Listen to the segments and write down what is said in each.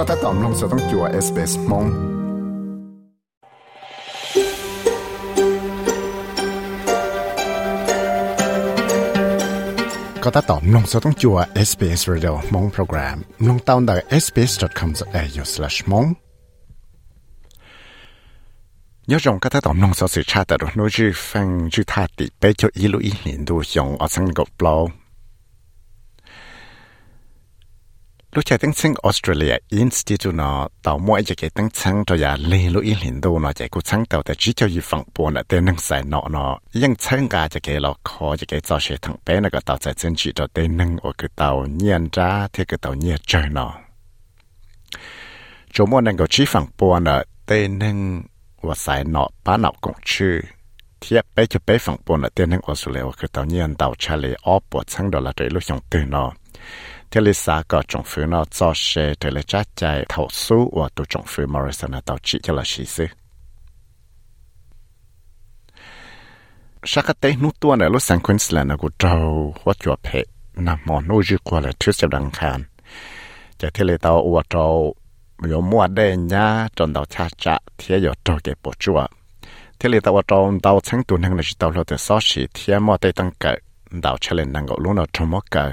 ก็ถ้าตอมลงสต้องจัวเอสเปสมงก็ถ้าตอมลงสต้องจัว SBS Radio มงโปรแกรมลงตาวน์ได้ sbs.com.au/mong nhớ rằng các tác động nông sản sự cha tại đó nói chứ phân chứ tha tỷ bé cho ý lũ ý liền đồ dùng ở sang gọc lâu lúc chạy tiếng sinh Australia Institute nó tàu mỗi chỉ cái tiếng sáng cũng sáng tàu tại chỉ cho dự phòng bộ nó tên năng nhưng sáng cả chỉ cái lọ khó chỉ cái giáo sư thằng bé nó cái tàu chạy chân chỉ cho ở cái tàu chỗ mỗi năng chỉ phòng bộ nó tên năng và sai nọ ba nọ cũng chưa thiếp bé cho bé phòng bộ nó tên ở cái tàu nhiên tàu Charlie ở bộ sáng đó là trời lúc sáng เตียนทั้งออสเตรเลียคือตอนนี้อันดาวชาเลออปวดทั้งดอลลาร์ใจลูกยงตื่นเนาะเทลิสาก็จงฟื้นเนาะจอเชเทเลจ้าใจเท่าสู้ว่าตัวจงฟื้นมอริสันดาวจิจะละชีซึชักเตนุตัวเนี่ยรถสังควินสแลนด์กูเจ้าว่าจวบเพะนำมอนูจีกว่าเลยทุสจะดังคานจะเทเลตาอวดเจ้า 有mua đây nhá trong đầu cha cha thế giờ cho cái bộ chua thế là tao trong đầu sáng tuần hàng là chỉ tao lo từ sáu chỉ thế mua đây tăng cỡ đầu chơi lên năng gạo luôn ở trong mua cỡ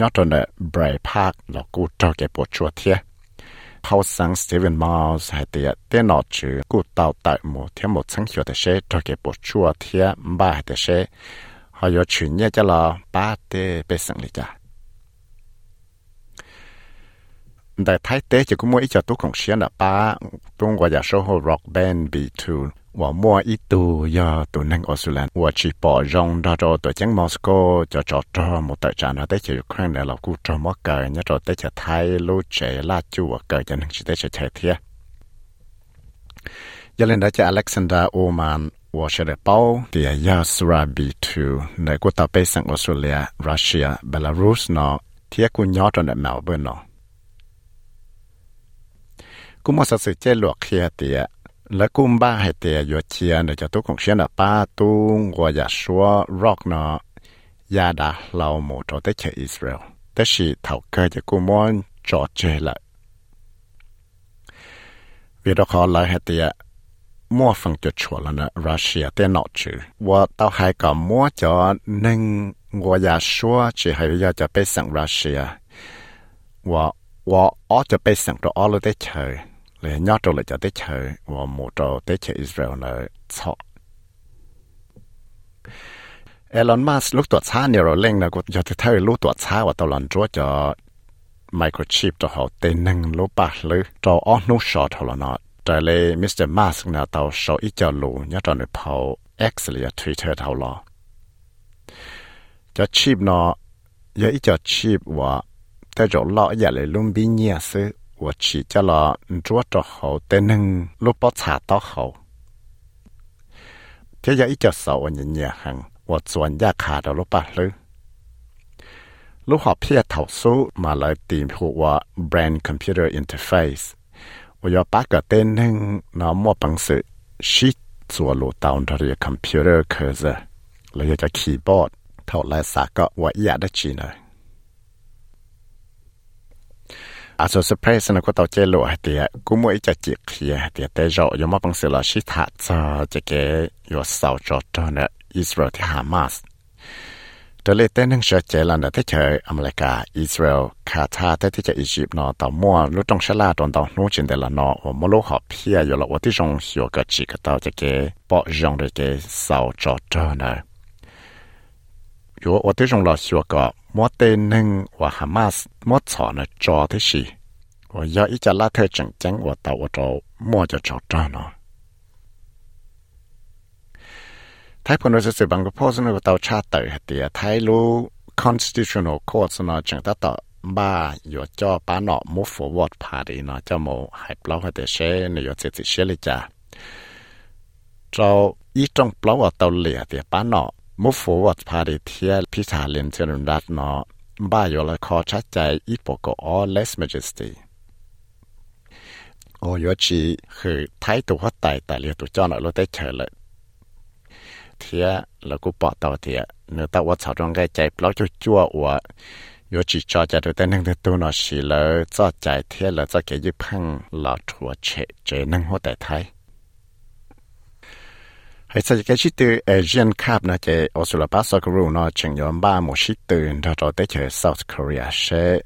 ยอดตัวเน่ยบรพาร์คเรากูเจ้าเก็บปวดชัวเทียเขาสังสตีเวนมาร์สให้เตียเตียนอจือกูเต่าตัดหมูเทียหมดสังเขียวแต่เชเจ้เก็บปวดชัวเทียบ้าเดเช่เขาโยชื่อเนี่ยจะรอป้าเตไปสังเลยจ้า แต่ท้ายเตะจะกูมัวอีจอตุของเชียนอ่ะป้าตรงว่าจะโชว์ rock band B2 ว่ามัวอีตัวยาตัวนังออสเตรเลียว่าชีปอจงดาจอตัวจังมอสโกจะจอจอหมดแต่จานะเตะจะอยู่ครั้งเนี่ยเรากูจอมอเกยเนี่ยจอเตะจะไทยรู้เจลาจูว่าเกยจะนึงชิเตะจะใช้เทียยาเลนได้จะอเล็กซานดราโอมานว่าเชเดเป้าเดียยาสราบีทูในกูตาไปสังออสเตรเลียรัสเซียเบลารุสเนาะเทียกูยอดตอนเดเมลเบิร์นเนาะ กูมาสักเจหลวกเคียเตียแล้วกุมบ้าให้เตียอยู่เชียนเดี๋ยวจะตุกของเชียนอ่ะป้าตุงวัวอย่าชัวร็อกเนาะยาดาเราหมดตัวเตเชอิสราเอลแต่สิเท่าเกิดจะกูมอนจอดเจละวิดขอเลยให้เตียมั่วฟังจุดชัวแล้วนะรัสเซียเต้นอจือว่าเต้าให้กับมั่วจอหนึ่งวัวอย่าชัวจะให้ยาจะไปสั่งรัสเซียว่าว่าอ๋อจะไปสั่งตัวอ๋อเลยได้เฉย เลยยอดตัวเลยจะได้เฉยว่าหมู่ตัวได้เฉยอิสราเอลเลยชอเอลอนมัสลูกตัวช้าเนี่ย là nhớ trâu là cho tới chờ và một trâu tới chờ Israel là sợ Elon Musk lúc tuổi xa nhiều rồi lên là có cho tới thời lúc tuổi xa và tàu lần chúa cho microchip cho họ tên nâng lúc bạc lư, cho ông nút sọ thầu là nó trở lại Mr. Musk là tao sợ ít cho lù nhớ cho người phao X là Twitter thầu là cho chip nó giờ ít cho chip và tới chỗ lọ giờ lại luôn bị nhẹ sự 我去叫了捉着猴的能路包查到猴。这要一脚手我人也行，我转亚卡的路巴了。路好撇头书马来点呼我 Brain Computer Interface，我要把个的能那么本事是做路到的 computer 可是，了要叫 keyboard，头来啥个我也得记呢。 อาสุสเพรสนะก็ต่อเจลเตียกูมัวจะจิกเขียเตียแต่จอยมาบังสิลาชิตาจะจะเกยอสาวจอจอนะอิสราเอลที่ฮามาสตัวเลขเต้นนึงเชื่อเจลันแต่เฉยอเมริกาอิสราเอลคาทาแต่ที่จะอียิปต์เนาะต่อมัวรู้ต้องชลาตอนต่อนู้จินเดละเนาะว่ามัวรู้หอบเพียอยู่ละว่าที่จงเหี่ยวกับจิกต่อจะเกปอจง的เกสาวจอจอนะ 如果我对上老说个，莫得能我哈马斯莫操呢做的事，我要一家拉特整整我到我找莫就找着呢。台本来是这帮个 pose 那个到查到的，台路 constitutional court 呢整得到。ba yo cho ba nọ mu forward party nó cho mu hai blow hay để này yo chỉ chỉ xe lại cha cho ý trong blow ở tàu lìa thì ba nọ มุฟวัดพาดิเทียพิธาเลนเจริญรัตนอบ้ายละคอชัดใจอีปกออเลสเมจิสตีโอยชีคือท้ายตัวหัวไตแต่เลียตัวจอนเราได้เฉลยเทียแล้วกูปอต่อเทียเนื้อตะวัดสาวตรงใกล้ใจปลอกจั่วจั่วอวยจีจอจะดูแต่นึ่งตัวนอชีเลยจอดใจเทียแล้วจะเกี่ยพังหลอดทัวเฉเจนั่งหัวแตไทย hay sao cái chi từ Asian Cup na cái Australia ba soccer rule nó chừng yon ba một chi từ đó rồi tới chơi South Korea sẽ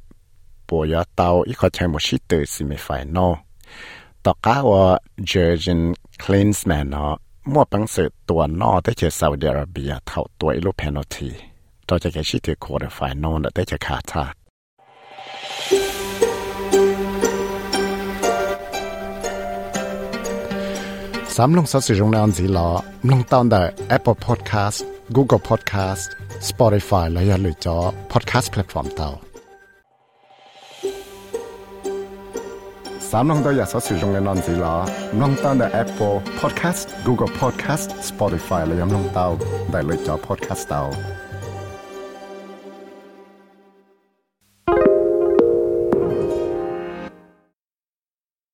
bộ ya tàu ít có chơi một chi từ semi-final ต่อก้าวเจอร์จินคลินส์แมนเนาะมั่วปังสือตัวนอได้เจอซาอุดิอาระเบียเท่าตัวอีลูเพนอทีต่อจากที่ถือควอเตอร์ไฟนอลได้เจอคาตาามลงสสิจงนานสีหลอลงตอนได้ Apple Podcast Google Podcast Spotify และอย่าลืมจอ Podcast Platform เตาสามลงตัวอย่าสสิจงนานสีหลอลงตอนได้ Apple Podcast Google Podcast Spotify และยังลงเตาได้เลยจอ Podcast เตา